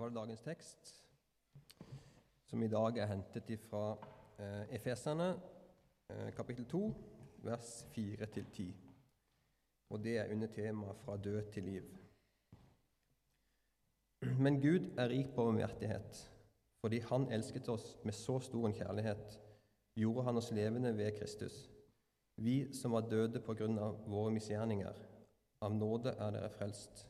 Da var det dagens tekst, som i dag er hentet fra eh, Efeserne eh, kapittel 2, vers 4-10. Og det er under temaet 'Fra død til liv'. Men Gud er rik på barmhjertighet. Fordi Han elsket oss med så stor en kjærlighet, gjorde Han oss levende ved Kristus. Vi som var døde på grunn av våre misgjerninger, av nåde er dere frelst.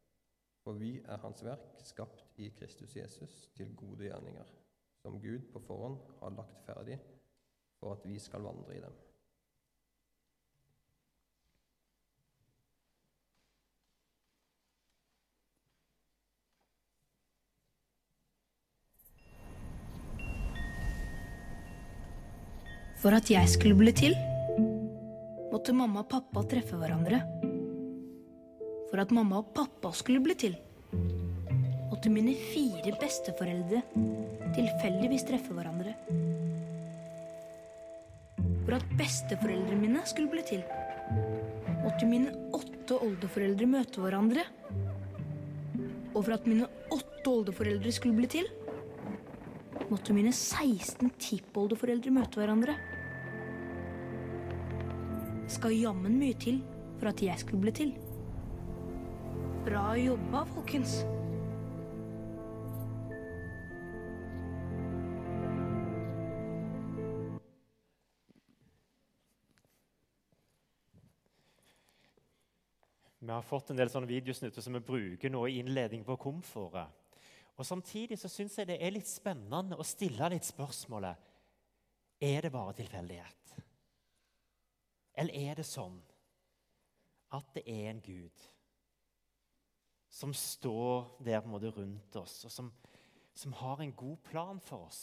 For vi er Hans verk, skapt i Kristus Jesus til gode gjerninger, som Gud på forhånd har lagt ferdig for at vi skal vandre i dem. For at jeg skulle bli til, måtte mamma og pappa treffe hverandre. For at mamma og pappa skulle bli til, måtte mine fire besteforeldre tilfeldigvis treffe hverandre. For at besteforeldrene mine skulle bli til, måtte mine åtte oldeforeldre møte hverandre. Og for at mine åtte oldeforeldre skulle bli til, måtte mine 16 tippoldeforeldre møte hverandre. Skal jammen mye til for at jeg skulle bli til. Bra jobba, folkens. Vi har fått en del sånne videosnutter som vi bruker nå i innledning på komforet. Og Samtidig så syns jeg det er litt spennende å stille litt spørsmålet Er det bare tilfeldighet? Eller er det sånn at det er en Gud som står der på en måte rundt oss, og som, som har en god plan for oss,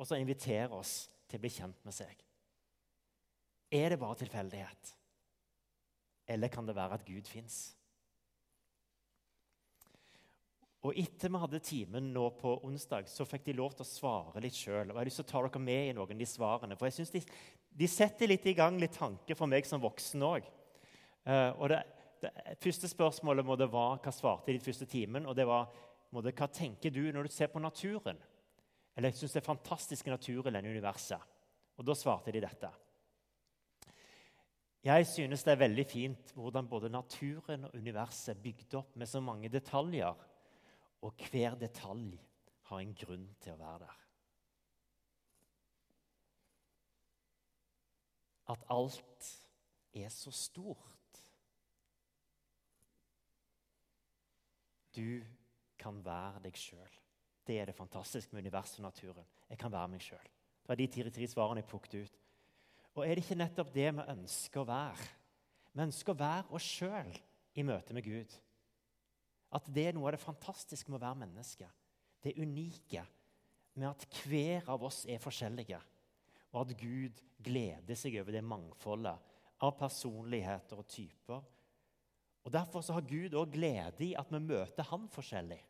og som inviterer oss til å bli kjent med seg? Er det bare tilfeldighet? Eller kan det være at Gud fins? Og Etter vi hadde timen nå på onsdag, så fikk de lov til å svare litt sjøl. Jeg har lyst til å ta dere med i noen av de svarene, for jeg synes de, de setter litt i gang litt tanke for meg som voksen òg. Uh, og det, det, første spørsmålet må det var, hva svarte de den første timen, og det var det, hva tenker du når du ser på naturen? Eller jeg syns det er fantastisk natur i universet. Og da svarte de dette. Jeg synes det er veldig fint hvordan både naturen og universet er bygd opp med så mange detaljer, og hver detalj har en grunn til å være der. At alt er så stort. Du kan være deg sjøl. Det er det fantastiske med universet og naturen. Jeg kan være meg sjøl. Det var de tre, svarene jeg plukket ut. Og er det ikke nettopp det vi ønsker å være? Vi ønsker å være oss sjøl i møte med Gud. At det er noe av det fantastiske med å være menneske. Det unike med at hver av oss er forskjellige. Og at Gud gleder seg over det mangfoldet av personligheter og typer og Derfor så har Gud òg glede i at vi møter Han forskjellig.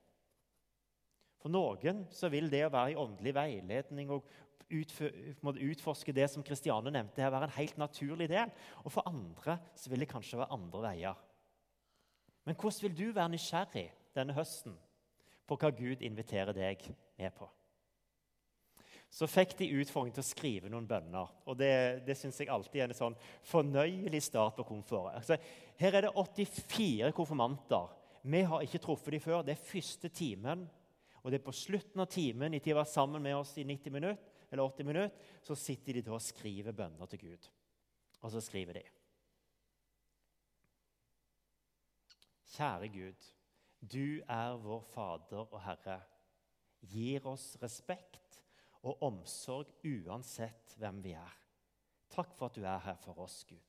For noen så vil det å være i åndelig veiledning og utforske det som Kristiane nevnte, her være en helt naturlig del. Og for andre så vil det kanskje være andre veier. Men hvordan vil du være nysgjerrig denne høsten på hva Gud inviterer deg med på? Så fikk de utfordringen til å skrive noen bønner. Og Det, det syns jeg alltid er en sånn fornøyelig start på komfort. Altså, her er det 84 konfirmanter. Vi har ikke truffet dem før. Det er første timen. Og det er på slutten av timen, etter de var sammen med oss i 90 minutter, eller 80 minutter, så sitter de da og skriver bønner til Gud. Og så skriver de Kjære Gud, du er vår Fader og Herre. Gir oss respekt og omsorg uansett hvem vi er. Takk for at du er her for oss, Gud.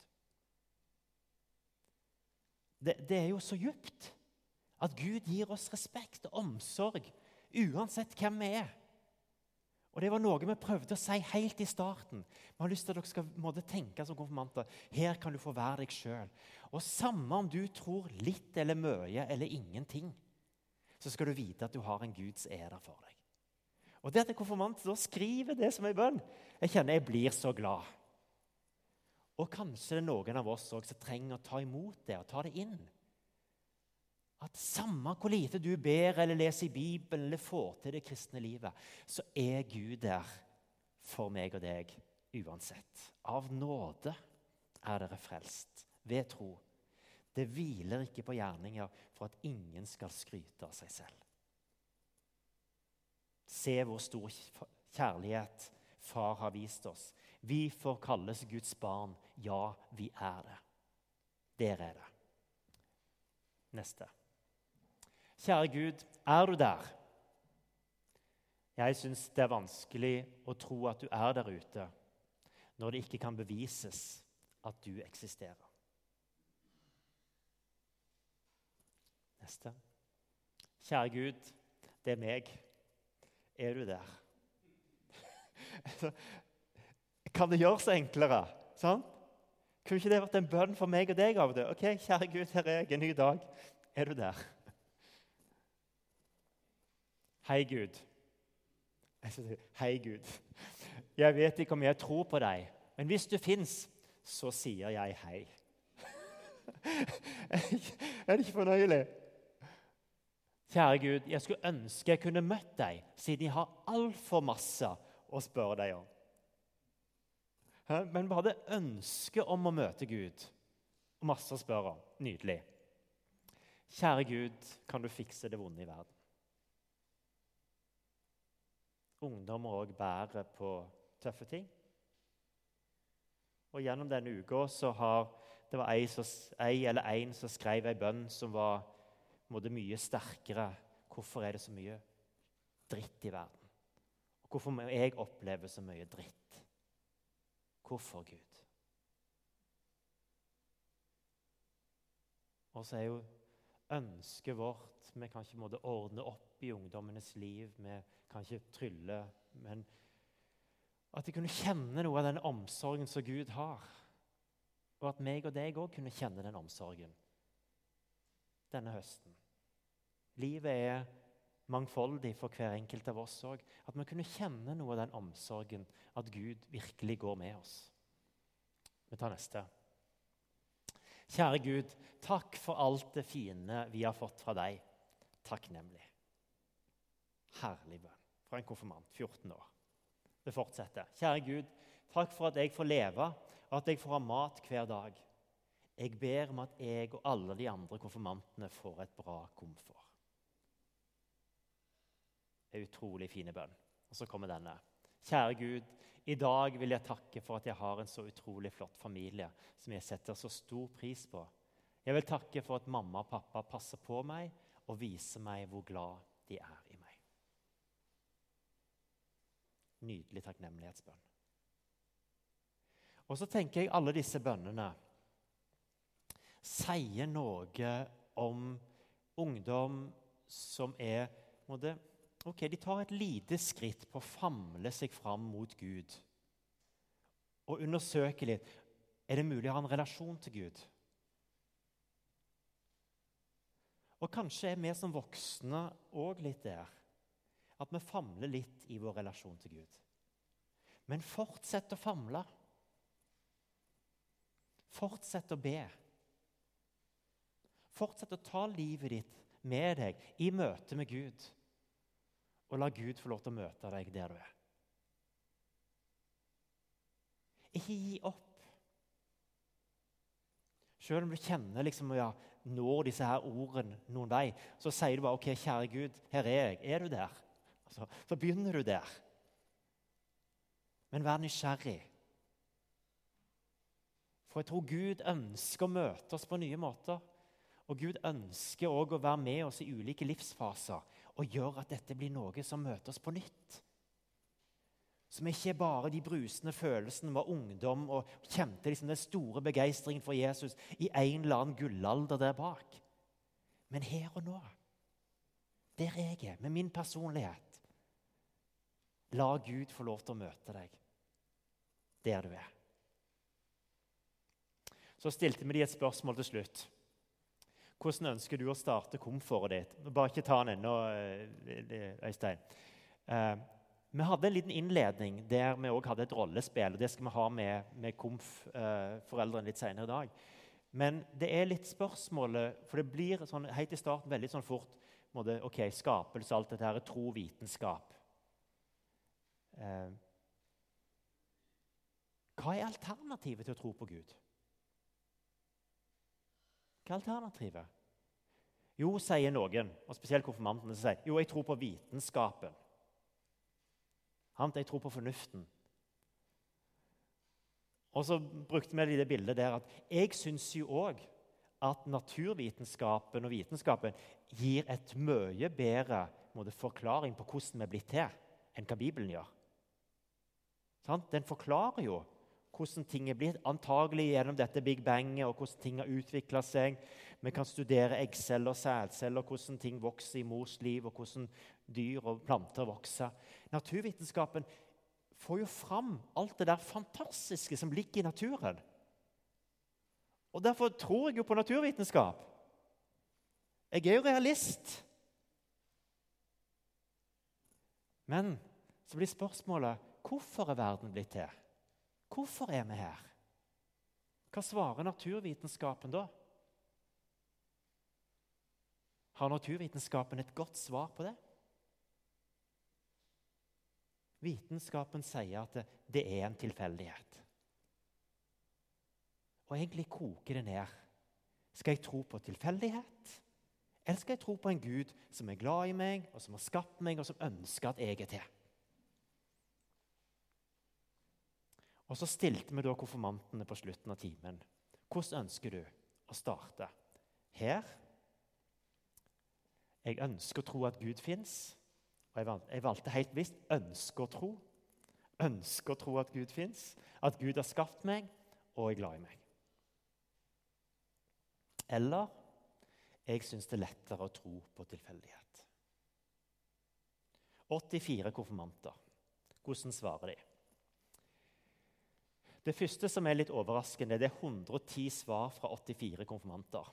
Det, det er jo så djupt at Gud gir oss respekt og omsorg uansett hvem vi er. Og Det var noe vi prøvde å si helt i starten. Vi har lyst til at dere skal måtte tenke som konfirmanter. Her kan du få være deg sjøl. Og samme om du tror litt eller mye eller ingenting, så skal du vite at du har en Gud som er der for deg. Og det at en konfirmant da skriver det som er bønn Jeg kjenner jeg blir så glad. Og kanskje det er noen av oss også som trenger å ta imot det og ta det inn. At samme hvor lite du ber eller leser i Bibelen eller får til det kristne livet, så er Gud der for meg og deg uansett. Av nåde er dere frelst, ved tro. Det hviler ikke på gjerninger for at ingen skal skryte av seg selv. Se hvor stor kjærlighet Far har vist oss. Vi får kalles Guds barn. Ja, vi er det. Der er det. Neste. Kjære Gud, er du der? Jeg syns det er vanskelig å tro at du er der ute når det ikke kan bevises at du eksisterer. Neste. Kjære Gud, det er meg. Er du der? kan det gjøres enklere? Sånn? Kunne ikke det vært en bønn for meg og deg av det? Ok, kjære Gud, her er jeg, en ny dag. Er du der? Hei, Gud. Hei, Gud. Jeg vet ikke om jeg tror på deg, men hvis du fins, så sier jeg hei. er det ikke fornøyelig? Kjære Gud, jeg skulle ønske jeg kunne møtt deg, siden jeg har altfor masse å spørre deg om. Men bare det ønsket om å møte Gud og masse å spørre om. Nydelig. Kjære Gud, kan du fikse det vonde i verden? ungdommer òg bærer på tøffe ting. Og Gjennom denne uka så har det var ei, som, ei eller en som skrev ei bønn som var måtte, mye sterkere. Hvorfor er det så mye dritt i verden? Og Hvorfor må jeg oppleve så mye dritt? Hvorfor, Gud? Og så er jo ønsket vårt Vi kan ikke måtte ordne opp i ungdommenes liv. vi kan ikke trylle, men at de kunne kjenne noe av den omsorgen som Gud har. Og at meg og deg òg kunne kjenne den omsorgen denne høsten. Livet er mangfoldig for hver enkelt av oss òg. At vi kunne kjenne noe av den omsorgen, at Gud virkelig går med oss. Vi tar neste. Kjære Gud, takk for alt det fine vi har fått fra deg. Takknemlig. Herlig bønn fra en konfirmant, 14 år. Det fortsetter. Kjære Gud, takk for at jeg får leve, og at jeg får ha mat hver dag. Jeg ber om at jeg og alle de andre konfirmantene får et bra komfort. Er utrolig fine bønn. Og så kommer denne. Kjære Gud, i dag vil jeg takke for at jeg har en så utrolig flott familie som jeg setter så stor pris på. Jeg vil takke for at mamma og pappa passer på meg og viser meg hvor glad de er i meg. Nydelig takknemlighetsbønn. Og så tenker jeg alle disse bønnene sier noe om ungdom som er måtte, ok, De tar et lite skritt på å famle seg fram mot Gud og undersøke litt er det mulig å ha en relasjon til Gud. Og kanskje er vi som voksne òg litt der at vi famler litt i vår relasjon til Gud. Men fortsett å famle. Fortsett å be. Fortsett å ta livet ditt med deg i møte med Gud. Og la Gud få lov til å møte deg der du er. Ikke gi opp. Selv om du kjenner liksom, ja, når disse her ordene noen vei, så sier du bare OK, kjære Gud, her er jeg. Er du der? Så, så begynner du der. Men vær nysgjerrig. For jeg tror Gud ønsker å møte oss på nye måter. Og Gud ønsker òg å være med oss i ulike livsfaser og gjør at dette blir noe som møter oss på nytt. Som ikke er bare de brusende følelsene var ungdom og kjente liksom den store begeistringen for Jesus i en eller annen gullalder der bak. Men her og nå, der jeg er, med min personlighet, La Gud få lov til å møte deg der du er. Så stilte vi de et spørsmål til slutt. Hvordan ønsker du å starte komfortet ditt? Bare ikke ta den ennå, eh, Øystein. Eh, vi hadde en liten innledning der vi også hadde et rollespill. og Det skal vi ha med, med KOMF-foreldrene eh, litt senere i dag. Men det er litt spørsmålet For det blir sånn, helt i starten veldig sånn fort måtte, ok, Skapelse, alt dette her, tro, vitenskap. Eh, hva er alternativet til å tro på Gud? Hva er alternativet? Jo, sier noen, og spesielt konfirmantene, sier jo, jeg tror på vitenskapen. Jeg tror på fornuften. Og så brukte vi det bildet der at jeg syns jo òg at naturvitenskapen og vitenskapen gir et mye bedre måte, forklaring på hvordan vi er blitt til, enn hva Bibelen gjør. Den forklarer jo hvordan ting er blitt, antagelig gjennom dette Big Banget, og hvordan ting har utvikla seg. Vi kan studere eggceller, sædceller, hvordan ting vokser i mors liv, og hvordan dyr og planter vokser. Naturvitenskapen får jo fram alt det der fantastiske som ligger i naturen. Og Derfor tror jeg jo på naturvitenskap. Jeg er jo realist. Men så blir spørsmålet hvorfor er verden blitt til? Hvorfor er vi her? Hva svarer naturvitenskapen da? Har naturvitenskapen et godt svar på det? Vitenskapen sier at det, er en tilfeldighet. Og egentlig koker det ned. Skal jeg tro på tilfeldighet? Eller skal jeg tro på en Gud som er glad i meg, og som har skapt meg, og som ønsker at jeg er til? Og Så stilte vi da konfirmantene på slutten av timen. Hvordan ønsker du å starte? Her. Jeg ønsker å tro at Gud fins. Og jeg valgte helt visst ønsker å tro. Ønsker å tro at Gud fins, at Gud har skapt meg og er glad i meg. Eller jeg syns det er lettere å tro på tilfeldighet. 84 konfirmanter. Hvordan svarer de? Det første som er litt overraskende, det er 110 svar fra 84 konfirmanter.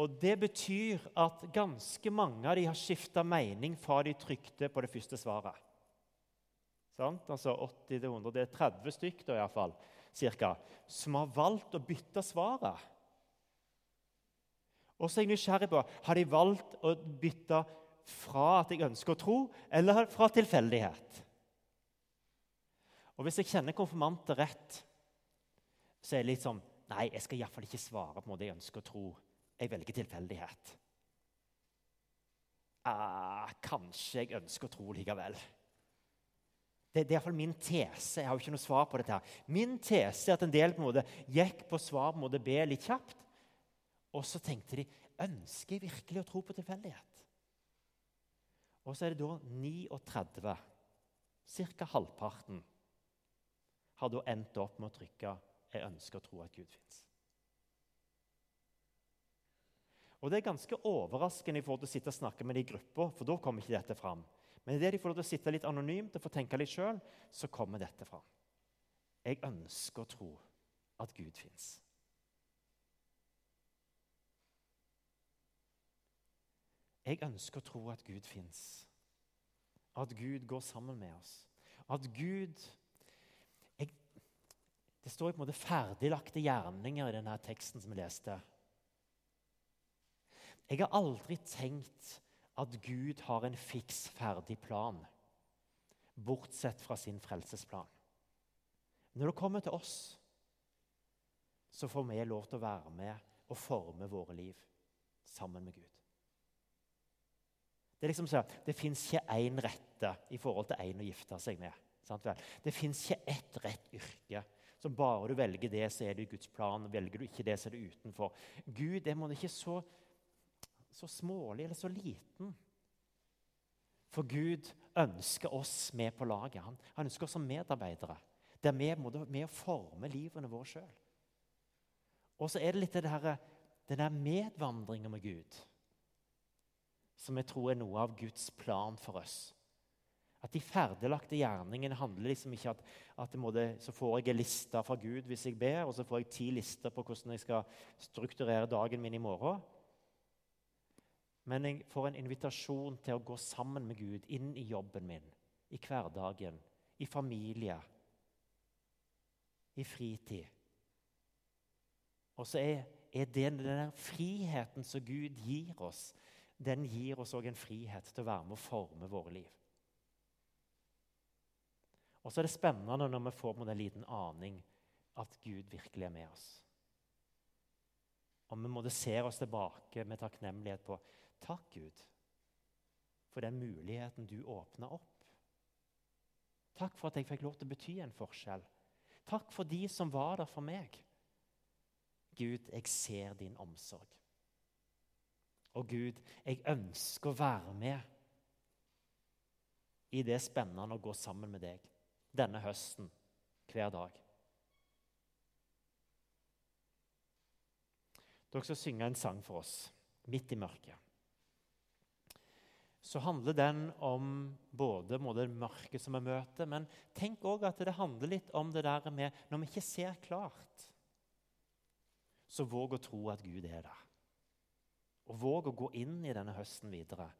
Og Det betyr at ganske mange av de har skifta mening fra de trykte på det første svaret. Sant? Altså 80 til 100, Det er 30 stykk da, i hvert fall, cirka, som har valgt å bytte svaret. Og så er jeg nysgjerrig på har de valgt å bytte fra at jeg ønsker å tro, eller fra tilfeldighet. Og Hvis jeg kjenner konfirmanter rett, så er det litt sånn Nei, jeg skal iallfall ikke svare på det jeg ønsker å tro. Jeg velger tilfeldighet. Ah, kanskje jeg ønsker å tro likevel. Det, det er iallfall min tese. Jeg har jo ikke noe svar på dette. her. Min tese er at en del på en måte gikk på svar på en måte B litt kjapt. Og så tenkte de ønsker jeg virkelig å tro på tilfeldighet. Og så er det da 39, ca. halvparten, har da endt opp med å trykke 'Jeg ønsker å tro at Gud fins'. Og Det er ganske overraskende i forhold til å sitte og snakke med de i gruppa, for da kommer ikke dette fram. Men idet de får lov til å sitte litt anonymt og få tenke litt sjøl, så kommer dette fram. Jeg ønsker å tro at Gud fins. Jeg ønsker å tro at Gud fins. At Gud går sammen med oss. At Gud jeg, Det står på en måte ferdiglagte gjerninger i denne teksten som vi leste. Jeg har aldri tenkt at Gud har en fiks, ferdig plan, bortsett fra sin frelsesplan. Når det kommer til oss, så får vi lov til å være med og forme våre liv sammen med Gud. Det er liksom så, det fins ikke én rette i forhold til én å gifte seg med. Det fins ikke ett rett yrke. Så bare du velger det, så er det Guds plan. Velger du ikke det, så er det utenfor. Gud er ikke så, så smålig eller så liten. For Gud ønsker oss med på laget. Han, han ønsker oss som medarbeidere. Der vi er med å forme livene våre sjøl. Og så er det litt det her, den der medvandringa med Gud. Som jeg tror er noe av Guds plan for oss. At de ferdiglagte gjerningene handler liksom ikke at, at måtte, så får jeg en liste fra Gud hvis jeg ber, og så får jeg ti lister på hvordan jeg skal strukturere dagen min i morgen. Men jeg får en invitasjon til å gå sammen med Gud inn i jobben min, i hverdagen, i familie, i fritid. Og så er, er det den der friheten som Gud gir oss, den gir oss òg en frihet til å være med å forme våre liv. Og så er det spennende når vi får en liten aning at Gud virkelig er med oss. Og vi måtte se oss tilbake med takknemlighet på Takk, Gud, for den muligheten du åpna opp. Takk for at jeg fikk lov til å bety en forskjell. Takk for de som var der for meg. Gud, jeg ser din omsorg. Og Gud, jeg ønsker å være med i det spennende å gå sammen med deg denne høsten hver dag. Dere skal synge en sang for oss, 'Midt i mørket'. Så handler den om både det mørket som vi møter, men tenk òg at det handler litt om det der med når vi ikke ser klart, så våg å tro at Gud er der. Og våg å gå inn i denne høsten videre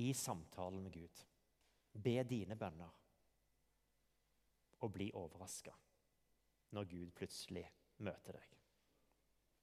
i samtalen med Gud. Be dine bønner og bli overraska når Gud plutselig møter deg.